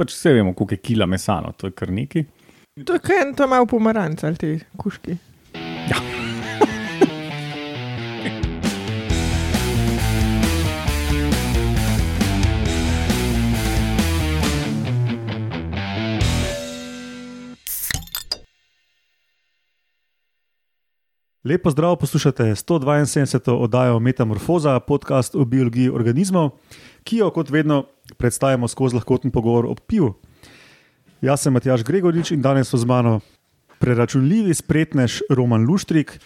pač vse vemo, koliko je kila mesano, to je kar neki. To je kaj en tam malo pomaranč ali ti kuški. Ja. Lepo zdrav, poslušate 172. oddajo Metamorfoza, podcast o biologiji organizmov, ki jo kot vedno predstavljamo skozi lahkoten pogovor o pivu. Jaz sem Matjaš Gregorič in danes so z mano preračunljivi spretnež Roman Luštrik,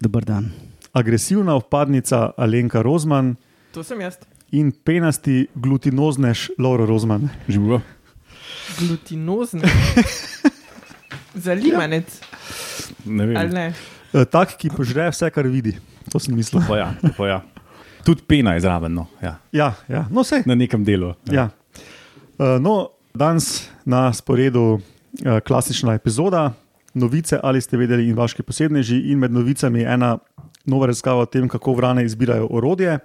Dober dan. agresivna upadnica Alenka Rozman To sem jaz. in penasti glutinoznež Lauro Rozman. Živo. Glutinozni. Zalimanec. Ne vem. Ali ne? E, Tak, ki požre vse, kar vidi. To sem mislil. Pa ja, pa ja. Tudi pena je zraven, no. ja. Ja, ja. no na nekem delu. Ja. E, No, danes na sporedu e, klasična epizoda, novice ali ste vedeli in vaši posebneži, in med novicami ena nova raziskava o tem, kako vrane izbirajo orodje.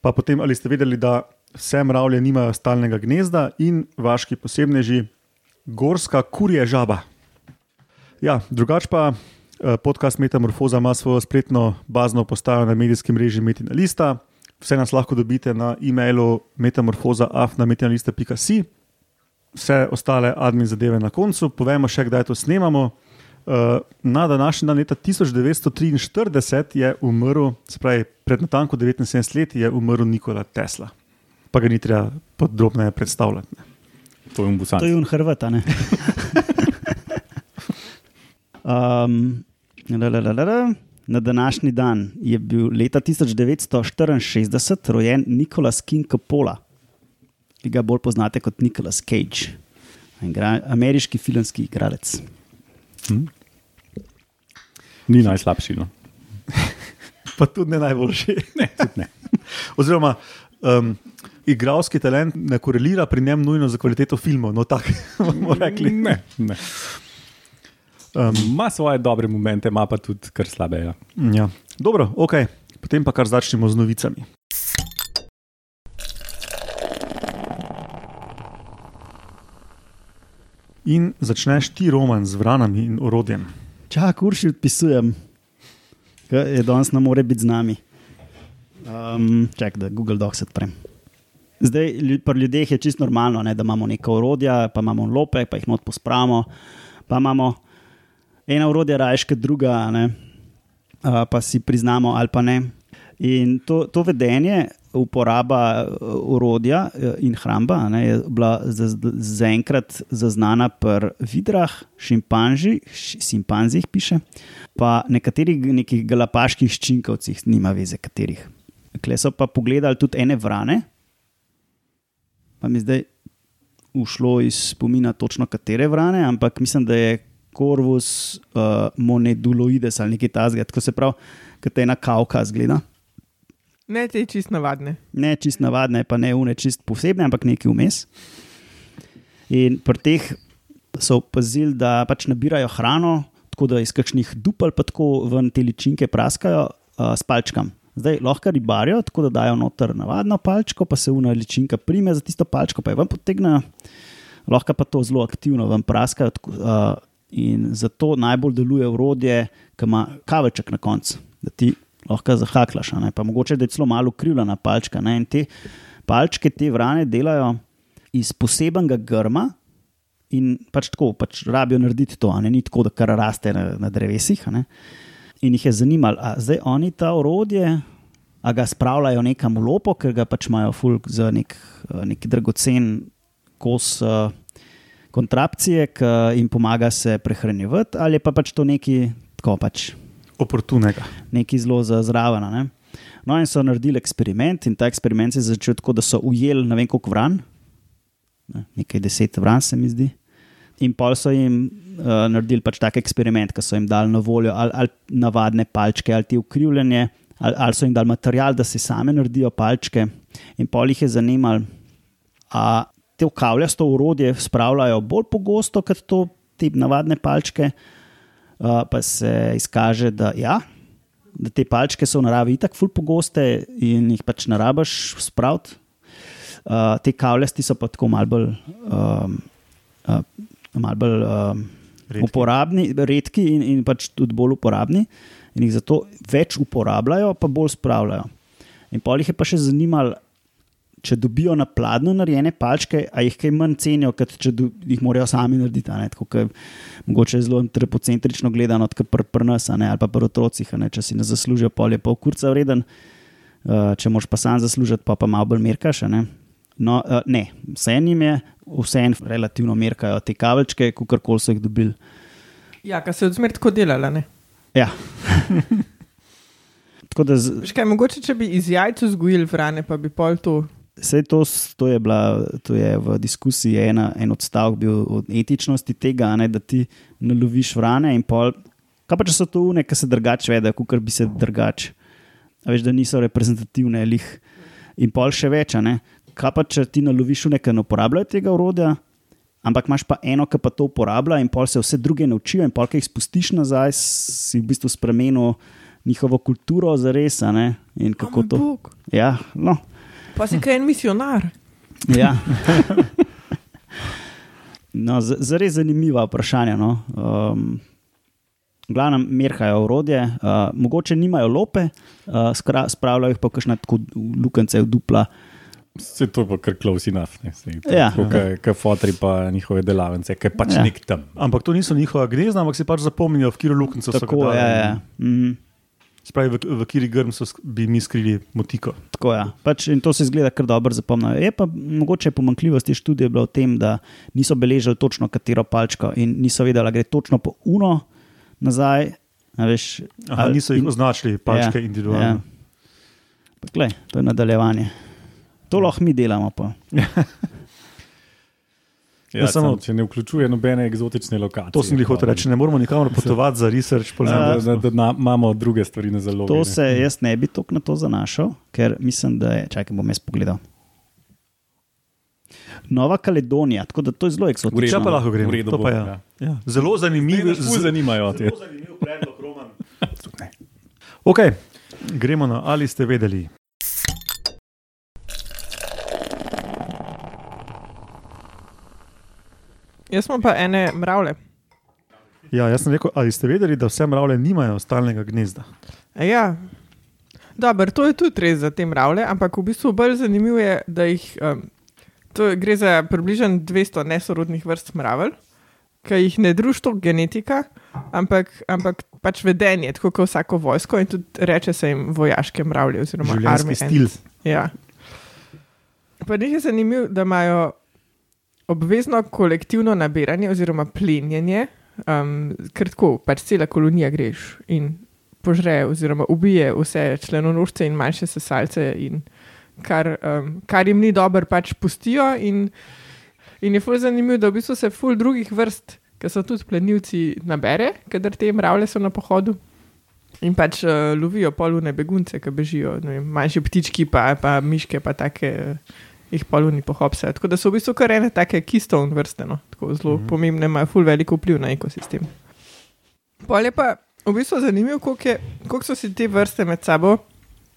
Pa potem ali ste vedeli, da vse mravlje nimajo stalnega gnezda in vaši posebneži, gorska kurje žaba. Ja, drugače pa podcast Metamorfoza ima svojo spletno bazno postajo na medijskem mreži Metina Lista. Vse nas lahko dobite na e-mailu metamorfoza.afnametinalista.si. Vse ostale admin zadeve na koncu, povemo še, kdaj to snemamo. Eh, Na današnji dan, leta 1943, je umrl, pravi, pred natanko 79 leti je umrl Nikola Tesla. Pa ga ni treba podrobneje predstavljati. ne. To je umbusan. To je un Hrvat, a ne. um, la, la, la, la, la. Na današnji dan je bil leta 1964 rojen Nikolaus King Coppola, ki ga bolj poznate kot Nicolas Cage, igra, ameriški filmski igralec. Ni najslabši. No. Pa tudi ne najboljši. Ne, tudi ne. Oziroma, um, igralski talent ne korelira pri njem nujno za kvaliteto filmov. No, tako bomo rekli. Ne, ne. Um, Ima svoje dobre momente, ima pa tudi kar slabe. Ja. ja. Dobro, ok, potem pa kar začnemo z novicami. In začneš ti roman z vranami in orodjem. Čak, urši odpisujem, ker je danes ne more biti z nami. Um, čak, da Google Docs odprem. Zdaj, pri ljudeh je čisto normalno, ne, da imamo neka orodja, pa imamo lope, pa jih not pospravimo, pa imamo ena orodja raje kot druga, ne, uh, pa si priznamo ali pa ne. In to, to vedenje, uporaba uh, orodja uh, in hramba ne, je bila za- zaenkrat zaznana pri vidrah, šimpanžih, šimpanzih piše, pa nekaterih nekih galapaških ščinkovcih, nima veze katerih. Kle so pa pogledali tudi ene vrane, pa mi zdaj ušlo iz spomina točno katere vrane, ampak mislim, da je Corvus uh, moneduloides ali nekaj tasga, tako se pravi, kot ena kavka zgleda. Ne, te čist navadne. Ne čist navadne, pa ne une čist posebne, ampak nekaj vmes. In pri teh so opazili, da pač nabirajo hrano, tako da iz kakšnih dupel pa tako ven te ličinke praskajo uh, s palčkam. Zdaj lahko ribarijo, tako da dajo noter navadno palčko, pa se una ličinka prime za tisto palčko, pa je ven potegnejo, lahko pa to zelo aktivno ven praskajo. Tako, uh, in zato najbolj deluje urodje, ki ima kaveček na koncu, da ti lahko zahaklaš, ne, pa mogoče da je celo malo krivljena palčka. Ne, in te palčke, te vrane delajo iz posebnega grma. In pač tako, pač rabijo narediti to, ne ni tako, da kar raste na, na drevesih. ne. In jih je zanimalo, a zdaj oni ta orodje, a ga spravljajo nekam v lopo, ker ga pač imajo fulg za nek, eh, nek dragocen kos uh, kontrapcije, ki jim pomaga se prehranjevati, ali pa pač to neki tako pač Oportunega. neki zelo za zraven. ne. No, in so naredili eksperiment, in ta eksperiment se je začel tako, da so ujeli ne vem koliko vran, ne, nekaj deset vran, se mi zdi. In pol so jim uh, naredili pač tak eksperiment, ki so jim dali na voljo ali, ali navadne palčke, ali ti ukrivljene, ali, ali so jim dali material, da si same naredijo palčke. In pol jih je zanimalo, te kavljasto urodje spravljajo bolj pogosto kot to, te navadne palčke. Uh, pa se izkaže, da, ja, da te palčke so v naravi tako ful pogoste in jih pač ne rabiš spraviti. Uh, te kavljasti so pa tako malo bolj, um, uh, mal bolj um, Redki. uporabni, redki in, in pač tudi bolj uporabni. In jih zato več uporabljajo, pa bolj spravljajo. In pol jih je pa še zanimalo, če dobijo na pladnju narejene palčke, a jih kaj manj cenijo, kot če do, jih morajo sami narediti. ne, Tako kot mogoče zelo antropocentrično gledano, kot pri pr nas ne, ali pa pri otrocih. Ne, če si ne zaslužijo, pol je pol kurca vreden, uh, če moš pa sam zaslužiti, pa pa malo bolj merkaš. Ne. No, uh, ne, vse jim je, vse jim relativno merkajo te kavečke, kakorkoli so jih dobili. Ja, kar se je odzmer tako delala. Ne? Ja. Tako da z, Veš kaj, mogoče, če bi iz jajc vzgojili vrane, pa bi pol to. Vse to, to, je bila, to je v diskusiji ena, en odstavek bil od etičnosti tega, a ne, da ti naloviš vrane in pol. Kaj pa če so to une, ki se drugače vedo, kot bi se drugače. A Veš, da niso reprezentativne lih. In pol še več. ne. Kaj pa če ti naloviš une, ki ne uporabljajo tega urodja, ampak imaš pa eno, ki pa to uporablja in pol se vse druge naučijo in pol, ki jih spustiš nazaj, si v bistvu spremenil njihovo kulturo za res. In kako O moj to. bog. Ja, no. Pa si kaj en misionar. Ja. No, Zares zanimiva vprašanja. No. Um, Glavno, merhajo urodje, uh, mogoče nimajo lope, uh, skra, spravljajo jih pa kakšne lukence v dupla. Se to pa kar close enough. Ne, sej, to, Ja. Kot fotri pa njihove delavnice, ki je pač Ja. ja. nek tam. Ampak to niso njihova gnezda, ampak si pač zapomnijo, v katero luknjo so Tako, ja, ja. Mm, Spravi, v, v kateri grm so bi mi skrili motiko. tako ja. pač, in to se zgleda kar dobro zapomnijo. Je pa mogoče pomankljivost te študije bila v tem, da niso beležili točno katero palčko in niso vedeli, ali gre točno po uno nazaj. Veš, Aha, ali- niso jih in- označili, pačke Ja, individualno. Ja. Pa Glej, to je nadaljevanje. To lahko mi delamo. Ja, Ja, samo- če ne vključuje nobene eksotične lokacije. To sem jih hotel reči. Ne moramo nikamor potovati za research. Da, ne. da, da, da imamo druge stvari na zalogi. To ne. se jaz ne bi toliko na to zanašal, ker mislim, da je. Čakaj, bom jaz pogledal. Nova Kaledonija, tako da to je zelo eksotično. Če pa lahko gremo, V redu to bo, pa je. ja. Ja. Zelo zanimiv. Me ful zanimajo te. zanimiv predlog, Roman. Okay, gremo na ali ste vedeli. Jaz smo pa ene mravlje. Ja, jaz sem rekel, ali ste vedeli, da vse mravlje nimajo stalnega gnezda. A Ja. Dobar, to je tudi res za te mravlje, ampak v bistvu bolj zanimivo je, da jih, um, to gre za približno 200 nesorodnih vrst mravelj, ki jih ne druži toliko genetika, ampak, ampak pač vedenje, tako kot vsako vojsko in tudi reče se jim vojaške mravlje oziroma Življenjski army stil. ants. Ja. Pa njih je zanimivo, da imajo obvezno kolektivno nabiranje oziroma plenjenje, um, ker tako pač cela kolonija greš in požre oziroma ubije vse členonožce in manjše sesalce, in kar, um, kar jim ni dobro, pač pustijo. In, in je ful zanimivo, da v bistvu se ful drugih vrst, ki so tudi plenilci, nabere, kadar te mravlje so na pohodu. In pač uh, lovijo polune begunce, ki bežijo, vem, manjši ptički, pa, pa miške, pa take. Uh, Jih poluni pohopse. Tako da so v bistvu kar ene take kistovne vrste, no? tako zelo mm. -hmm. pomembne, imajo ful veliko vpliv na ekosistem. Pol je pa v bistvu zanimivo, koliko, je, koliko so si te vrste med sabo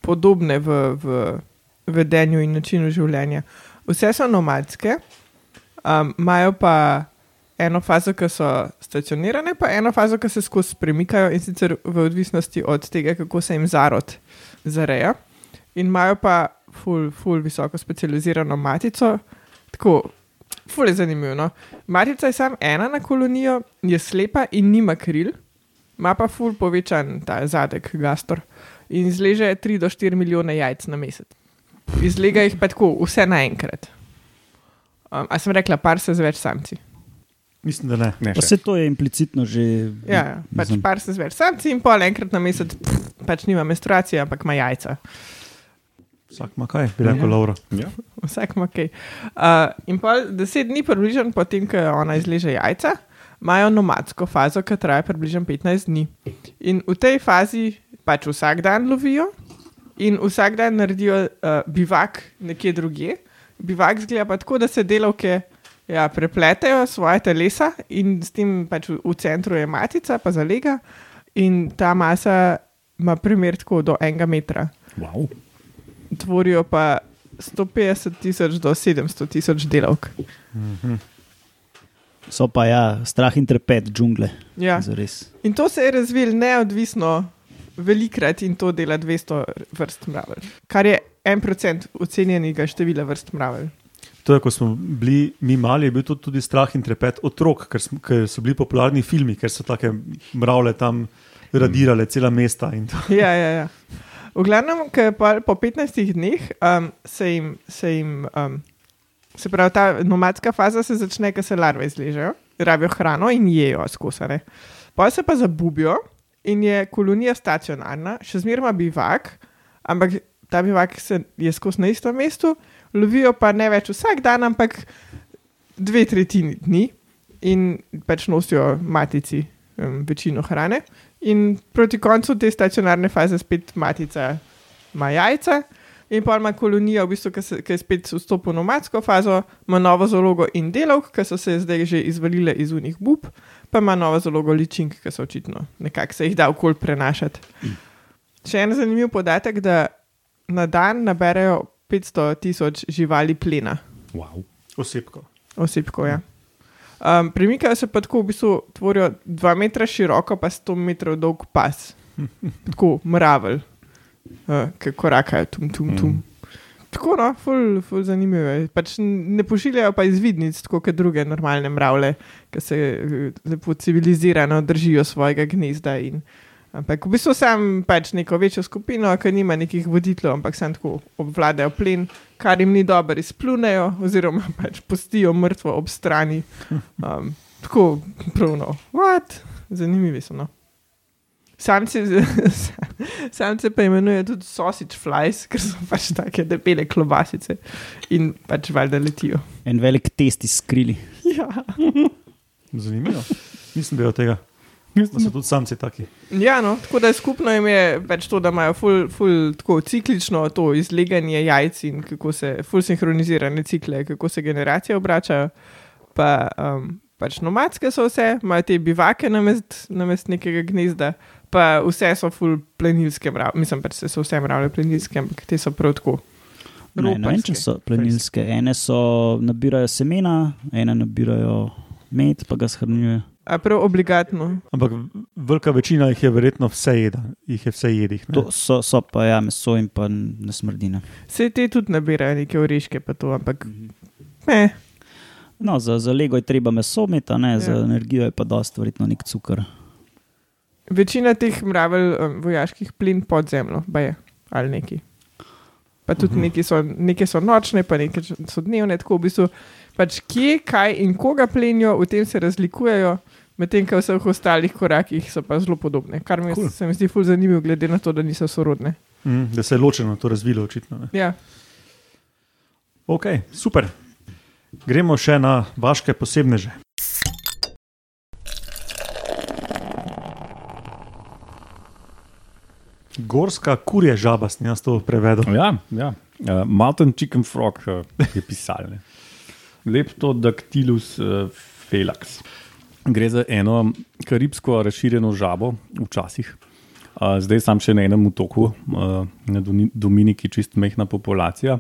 podobne v, v vedenju in načinu življenja. Vse so nomadske, um, imajo pa eno fazo, ki so stacionirane, pa eno fazo, ki se skozi premikajo in sicer v odvisnosti od tega, kako se jim zarod zareja. In imajo pa ful, ful visoko specializirano matico, tako. Ful je zanimivo. No? Matica je samo ena na kolonijo, je slepa in nima kril, ima pa ful povečan ta zadek, gastor. In izleže 3 do 4 milijone jajc na mesec. Izlega jih pa tako, vse naenkrat. Um, a sem rekla, par se z več samci. Mislim, da ne. Ne, Pa še. se to je implicitno že. Ja, ja, pač par se z več samci in pol enkrat na mesec, pff, pač nima menstruacije, ampak ima jajca. Vsak ima kaj, bi rekel Laura. Ja. Vsak ima kaj. Uh, in pa deset dni, približno potem, ko ona izleže jajca, imajo nomadsko fazo, ki traja približno 15 dni. In v tej fazi pač vsak dan lovijo in vsak dan naredijo uh, bivak nekje drugje. Bivak zgleda pa tako, da se delavke ja, prepletejo svoje telesa in s tem pač v, v centru je matica, pa zalega in ta masa ima primer tako do enega metra Wow. Tvorijo pa 150 tisoč do 700 tisoč delavk. So pa ja, strah in trepet džungle. Ja. Zares. In to se je razvilo neodvisno, velikrat in to dela 200 vrst mravelj, kar je 1% ocenjenega števila vrst mravelj. To je, ko smo bili mi mali, je bil to tudi strah in trepet otrok, ker, smo, ker so bili popularni filmi, ker so take mravlje tam radirale cela mesta. in to. Ja, ja, ja. V glavnem, po 15 dneh um, se jim, se jim um, se pravi, ta nomadska faza se začne, ko se larve izležejo, rabijo hrano in jejo skosane. Pa se pa zabubijo in je kolonija stacionarna, še zmeraj bivak, ampak ta bivak se je skozi na istem mestu, lovijo pa ne več vsak dan, ampak dve tretjini dni in pač nosijo matici um, večino hrane. In proti koncu te stacionarne faze spet matica ima jajca, in pa ima kolonija, v bistvu, ki je spet vstopil v nomadsko fazo, ima novo zalogo in delovk, ki so se zdaj že izvalile iz unih bub, pa ima novo zalogo ličink, ki so očitno nekako se jih da okol prenašati. Še en zanimiv podatek, da na dan naberejo 500 tisoč živali plena Wow. Osebko. osebkov. Ja. Um, premikajo se pa tako, v bistvu tvorijo 2 metra široko, pa 100 metrov dolg pas, tako mravelj, uh, ki korakajo tum, tum, tum. Mm. Tako, no, ful, ful zanimivo je. Pač ne pošiljajo pa izvidnic, tako kot druge normalne mravlje, ki se eh, lepo civilizirano držijo svojega gnezda. In, ampak v bistvu sam pač neko večjo skupino, ki nima nekih voditeljev, ampak sam tako obvladajo plen, kar jim ni dobro, izplunejo, oziroma pač pustijo mrtvo ob strani. Um, tako, pravno, what? Zanimivi so. No. Samci, samce pa imenujejo tudi sausage flies, ker so pač take debele klobasice in pač valjda letijo. En velik test izkrili. Ja. Zanimivo. Nisem bil od tega. Da so tudi samci taki. Ja, no, tako da skupno jim je pač to, da imajo ful, ful tako ciklično to izleganje jajc in kako se ful sinhronizirane cikle, kako se generacije obračajo. Pa um, pač nomadske so vse, imajo te bivake namest, namest nekega gnezda, pa vse so ful plenilske mravlje. Mislim pač, da so vse mravlje plenilske, ampak te so prav tako. Ne, ne vem, če so plenilske. Ene so nabirajo semena, ene nabirajo med, pa ga shranjujejo. A prav obligatno. Ampak velika večina jih je verjetno vse jeda, jih je vse jedih. ne? To so, so pa ja, meso in pa ne smrdine. Vse te tudi nabirajo neke oreške, pa to, ampak ne. No, za, za lego je treba meso imeti, a ne, Ja. za energijo je pa dosti verjetno nek cukor. Večina teh mravelj um, vojaških plin pod zemljo, pa je ali neki. Pa tudi Mhm. neke so, neke so nočne, pa neke so dnevne, tako v bistvu. Pač kje, kaj in koga plenijo, v tem se razlikujejo, medtem ko v vseh ostalih korakih so pa zelo podobne. Kar mi Cool. se mi zdi ful zanimivo, glede na to, da niso sorodne. Mm, da se je ločeno to razvilo, očitno. Ne? Ja. Ok, super. Gremo še na vaše posebneže. Gorska kurje žaba, sem jaz to prevedel. Ja, ja. Uh, Mountain Chicken Frog uh, je pisal. ne. Leptodactylus uh, felax. Gre za eno karibsko razširjeno žabo, včasih. Uh, zdaj sam še na enem otoku, uh, na Dominiki, čist mehna populacija.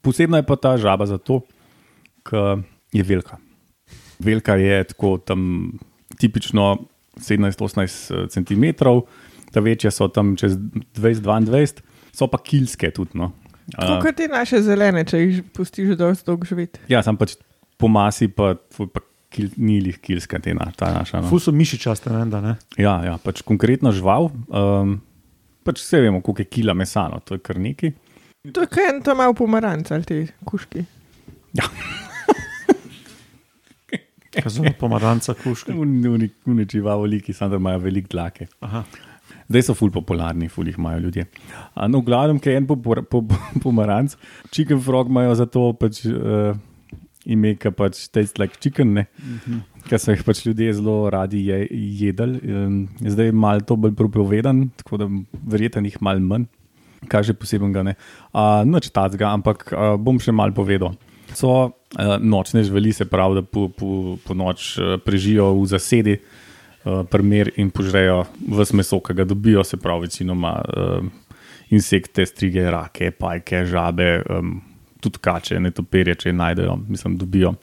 Posebna je pa ta žaba zato, ker je velika. Velika je tako tam tipično 17-18 cm, ta večja so tam čez 20-22, so pa kilske tudi. No. Tako kot te naše zelene, če jih pustiš dolgo živeti. Ja, sam pač po masi, pa, pa kil, ni jih kilska, te na, ta naša. No. Ful so mišičaste, ne, da ne. Ja, ja, pač konkretno žival. Um, pač vse vemo, koliko je kila mesa, no, to je kar neki. To je kaj en tam malo pomaranc ali te kuški. Kazano pomaranca, kuške. Unni živali, ki samo da imajo veliko dlake. Aha. Zdaj so ful popularni, ful jih imajo ljudje. A, no, v glavnem, ki je en popor- po, po, pomaranc, chicken frog imajo zato pač, uh, ime, ki pač taste like chicken, ne. ker so jih pač ljudje zelo radi je, jedli. Um, zdaj je malo to bolj propovedan, tako da verjetno jih malo manj, kaže posebnega ne. Uh, Noč tacga, ampak uh, bom še malo povedal. So uh, nočne živali, se pravi, da po, po, po noč uh, prežijo v zasedi, uh, primer in požrejo vse meso, ki ga dobijo, se pravi, večinoma uh, insekte, strige, rake, pajke, žabe, um, tudi kače, ne topirje, če jih najdejo, mislim, dobijo.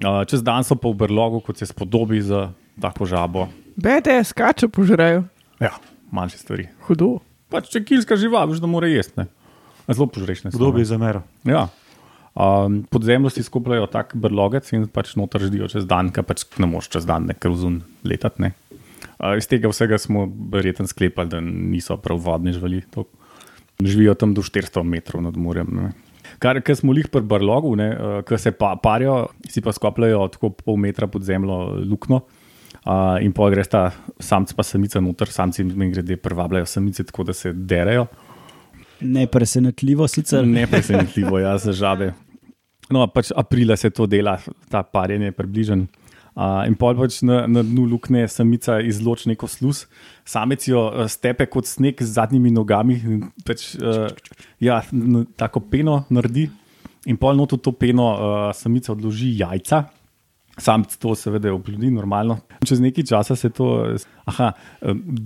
Uh, čez dan so pa v brlogu, kot se spodobi za tako žabo. BDS kače požrejo. Ja, manjše stvari. Hudo. Pač če kilska žival, veš, da mora jesti. Zelo požrešne. Kdo bi zameral? Ja. Um, pod zemljo si skupljajo tak brlogec in pač noter ždijo čez dan, ker pač ne moš čez dan nekaj vzun letati. Ne. Uh, iz tega vsega smo verjetno sklepali, da niso prav vodni živali. Živijo tam do 400 metrov nad morjem. Ne. Kar, kar smo jih pri brlogu, uh, ki se pa, parijo, si pa skopljajo tako pol metra pod zemljo luknjo. Uh, in pa gre sta samc pa samica noter, samci mi grede privabljajo samice, tako da se derajo. Nepresenetljivo sicer. Nepresenetljivo, ja, za žabe. No, pač aprila se to dela, ta parjenje je približen. Uh, in pol pač na, na dnu luknje samica izloči neko sluz, samec jo uh, stepe kot sneg z zadnjimi nogami, in pač, uh, ja, tako peno naredi. In pol noto to peno uh, samica odloži jajca. Samec to seveda oplodi normalno. Čez nekaj časa se to, aha,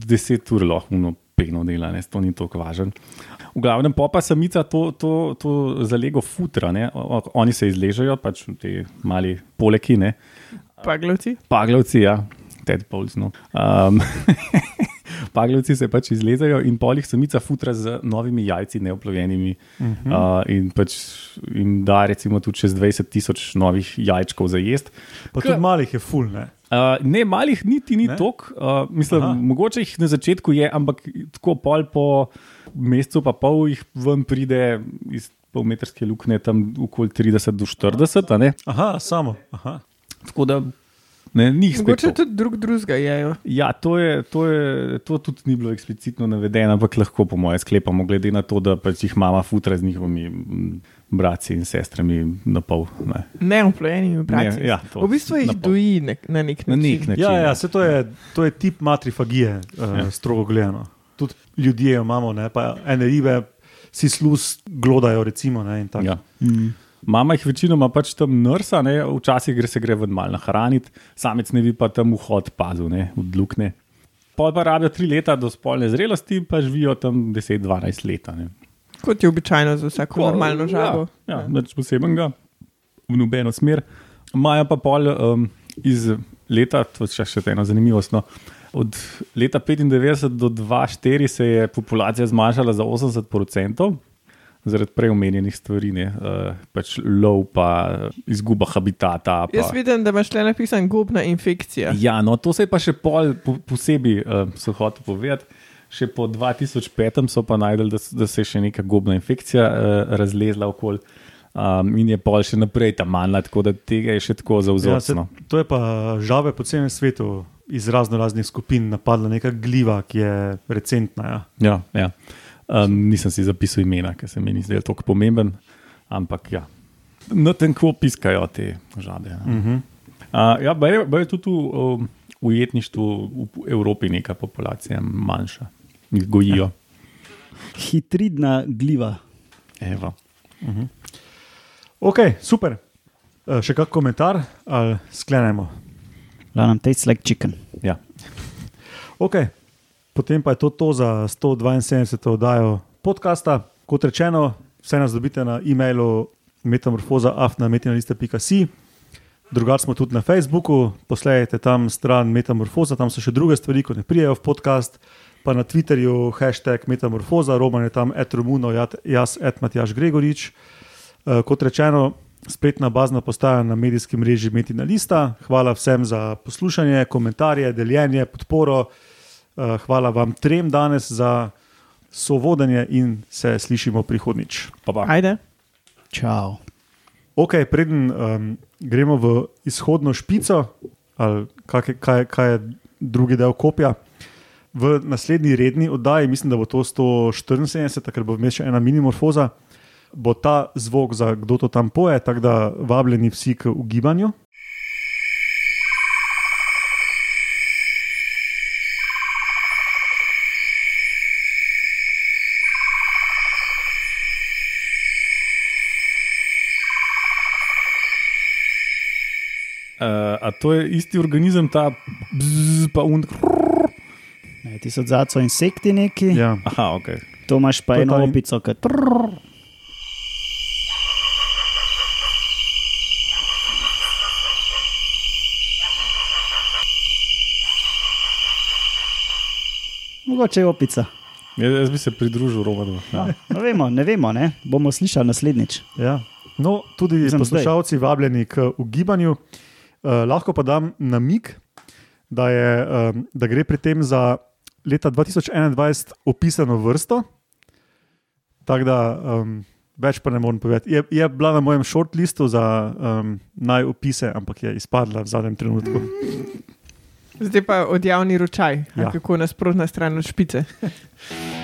deset ur lahko peno dela, ne, to ni tako važno. V glavnem pa samica to, to, to zalego futra, ne. Oni se izležejo, pač ti mali poleki, ne. Paglovci. Paglavci, ja, tedpols. No. Um, paglavci se pač izlezajo in polih samica futra z novimi jajci, neoplovenimi. Uh -huh. uh, in pač jim da recimo tudi čez 20 tisoč novih jajčkov za jesti. Pa K- tudi malih je full, ne? Uh, ne, malih niti ni toliko, uh, mislim. Aha. mogoče jih na začetku je, ampak tako pol po mesecu, pa pol jih ven pride iz polmetrske luknje, tam okoli 30 do 40. a ne. Aha, samo. Aha. Tako da ne, ni jih spet. Mogoče tudi drug drugega jejo. Ja, to, je, to, je, to tudi ni bilo eksplicitno navedeno, ampak lahko po mojem sklepamo, glede na to, da pač jih mama futra z njihovimi mm, bratci in sestrami na pol. Ne. Neoplojenimi brati. Ne, ja, to, v bistvu jih na doji nek, na nek Na način. nek način. Ja, ja, se to je, to je tip matrifagije, uh, Ja. strogo gledano. Tudi ljudje imamo, ne, pa ene ribe si sluz glodajo, recimo. Ne, in tako. Ja. Mm. Mama jih večinoma pač tam nrsa, ne? včasih gre se gre ven malo nahraniti, samec ne bi pa tam vhod pazil, ne? od lukne. Pol pa rabijo tri leta do spolne zrelosti, pa živijo tam 10-12 let. Kot je običajno za vsako Ko- normalno žabo. Ja, ja nič posebnega, v nobeno smer. Imajo pa pol um, iz leta, to je še, še ena zanimivost. No, od leta 95 do 2004 se je populacija zmanjšala za 80%. Zaradi prej omenjenih stvari, ne, uh, pač lov, pa izguba habitata. Pa. Jaz vidim, da imaš le napisan gobna infekcija. Ja, no, to se je pa še pol po, posebej uh, so hotel povedati. Še po 2005 so pa najdel, da, da se je še neka gobna infekcija uh, razlezla okoli um, in je pol še naprej tam manjla, tako da tega je še tako Ja, se, zauzorno. to je pa žabe po celem svetu iz razno raznih skupin napadla neka gliva, ki je recentna. Ja. Ja, ja. Um, nisem si zapisal imena, ker se mi ni zdel tako pomemben, ampak ja. Na tem kvo piskajo te žabe. Ja. Uh -huh. Uh, ja, pa je, pa je tudi v um, ujetništvu v Evropi neka populacija manjša, jih gojijo. Hitridna gljiva. Evo. Ok, super. Uh, še kak komentar ali sklenemo? Glavnem, tastes like chicken. Ja. Ok, potem pa je to, to za 172. oddajo podcasta. Kot rečeno, vse nas dobite na e-mailu metamorfoza.afnametina.si. Drugač smo tudi na Facebooku, posledajte tam stran Metamorfoza, tam so še druge stvari, ko ne prijajo v podcast. Pa na Twitterju hashtag Metamorfoza, Roman je tam etromuno, jaz et Matjaš Gregorič. Eh, Kot rečeno, spletna bazna postaja na medijskem mreži Metina Lista. Hvala vsem za poslušanje, komentarje, deljenje, podporo. Eh, Hvala vam trem danes za sovodenje in se slišimo prihodnič. Pa pa. Ajde. Čau. Ok, preden um, gremo v izhodno špico, ali kak je, kaj, kaj je drugi del kopja. V naslednji redni oddaji, mislim, da bo to 174, ker bo vmes še ena minimorfoza, bo ta zvok za kdo to tam poje, tako da vabljeni vsi k ugibanju. Uh, a to je isti organizem, ta bzz, pa un. Ne, ti so zadso insekti neki. Ja. Aha, ok. To imaš pa To eno ta in- opico, ki. Mogoče je opica. Jaz, jaz bi se pridružil Romanu. Ja. Ne vemo, ne vemo, ne? bomo slišali naslednjič. Ja. No, tudi Mislim, poslušalci vabljeni k ugibanju. Uh, lahko pa dam namig, da, je, um, da gre pri tem za leta 2021 opisano vrsto. Tako da um, več pa ne morem povedati. Je, je bila na mojem shortlistu za um, naj opise, ampak je izpadla v zadnjem trenutku. Zdaj pa odjavni ročaj, Ja. kako nasprotna stran od špice.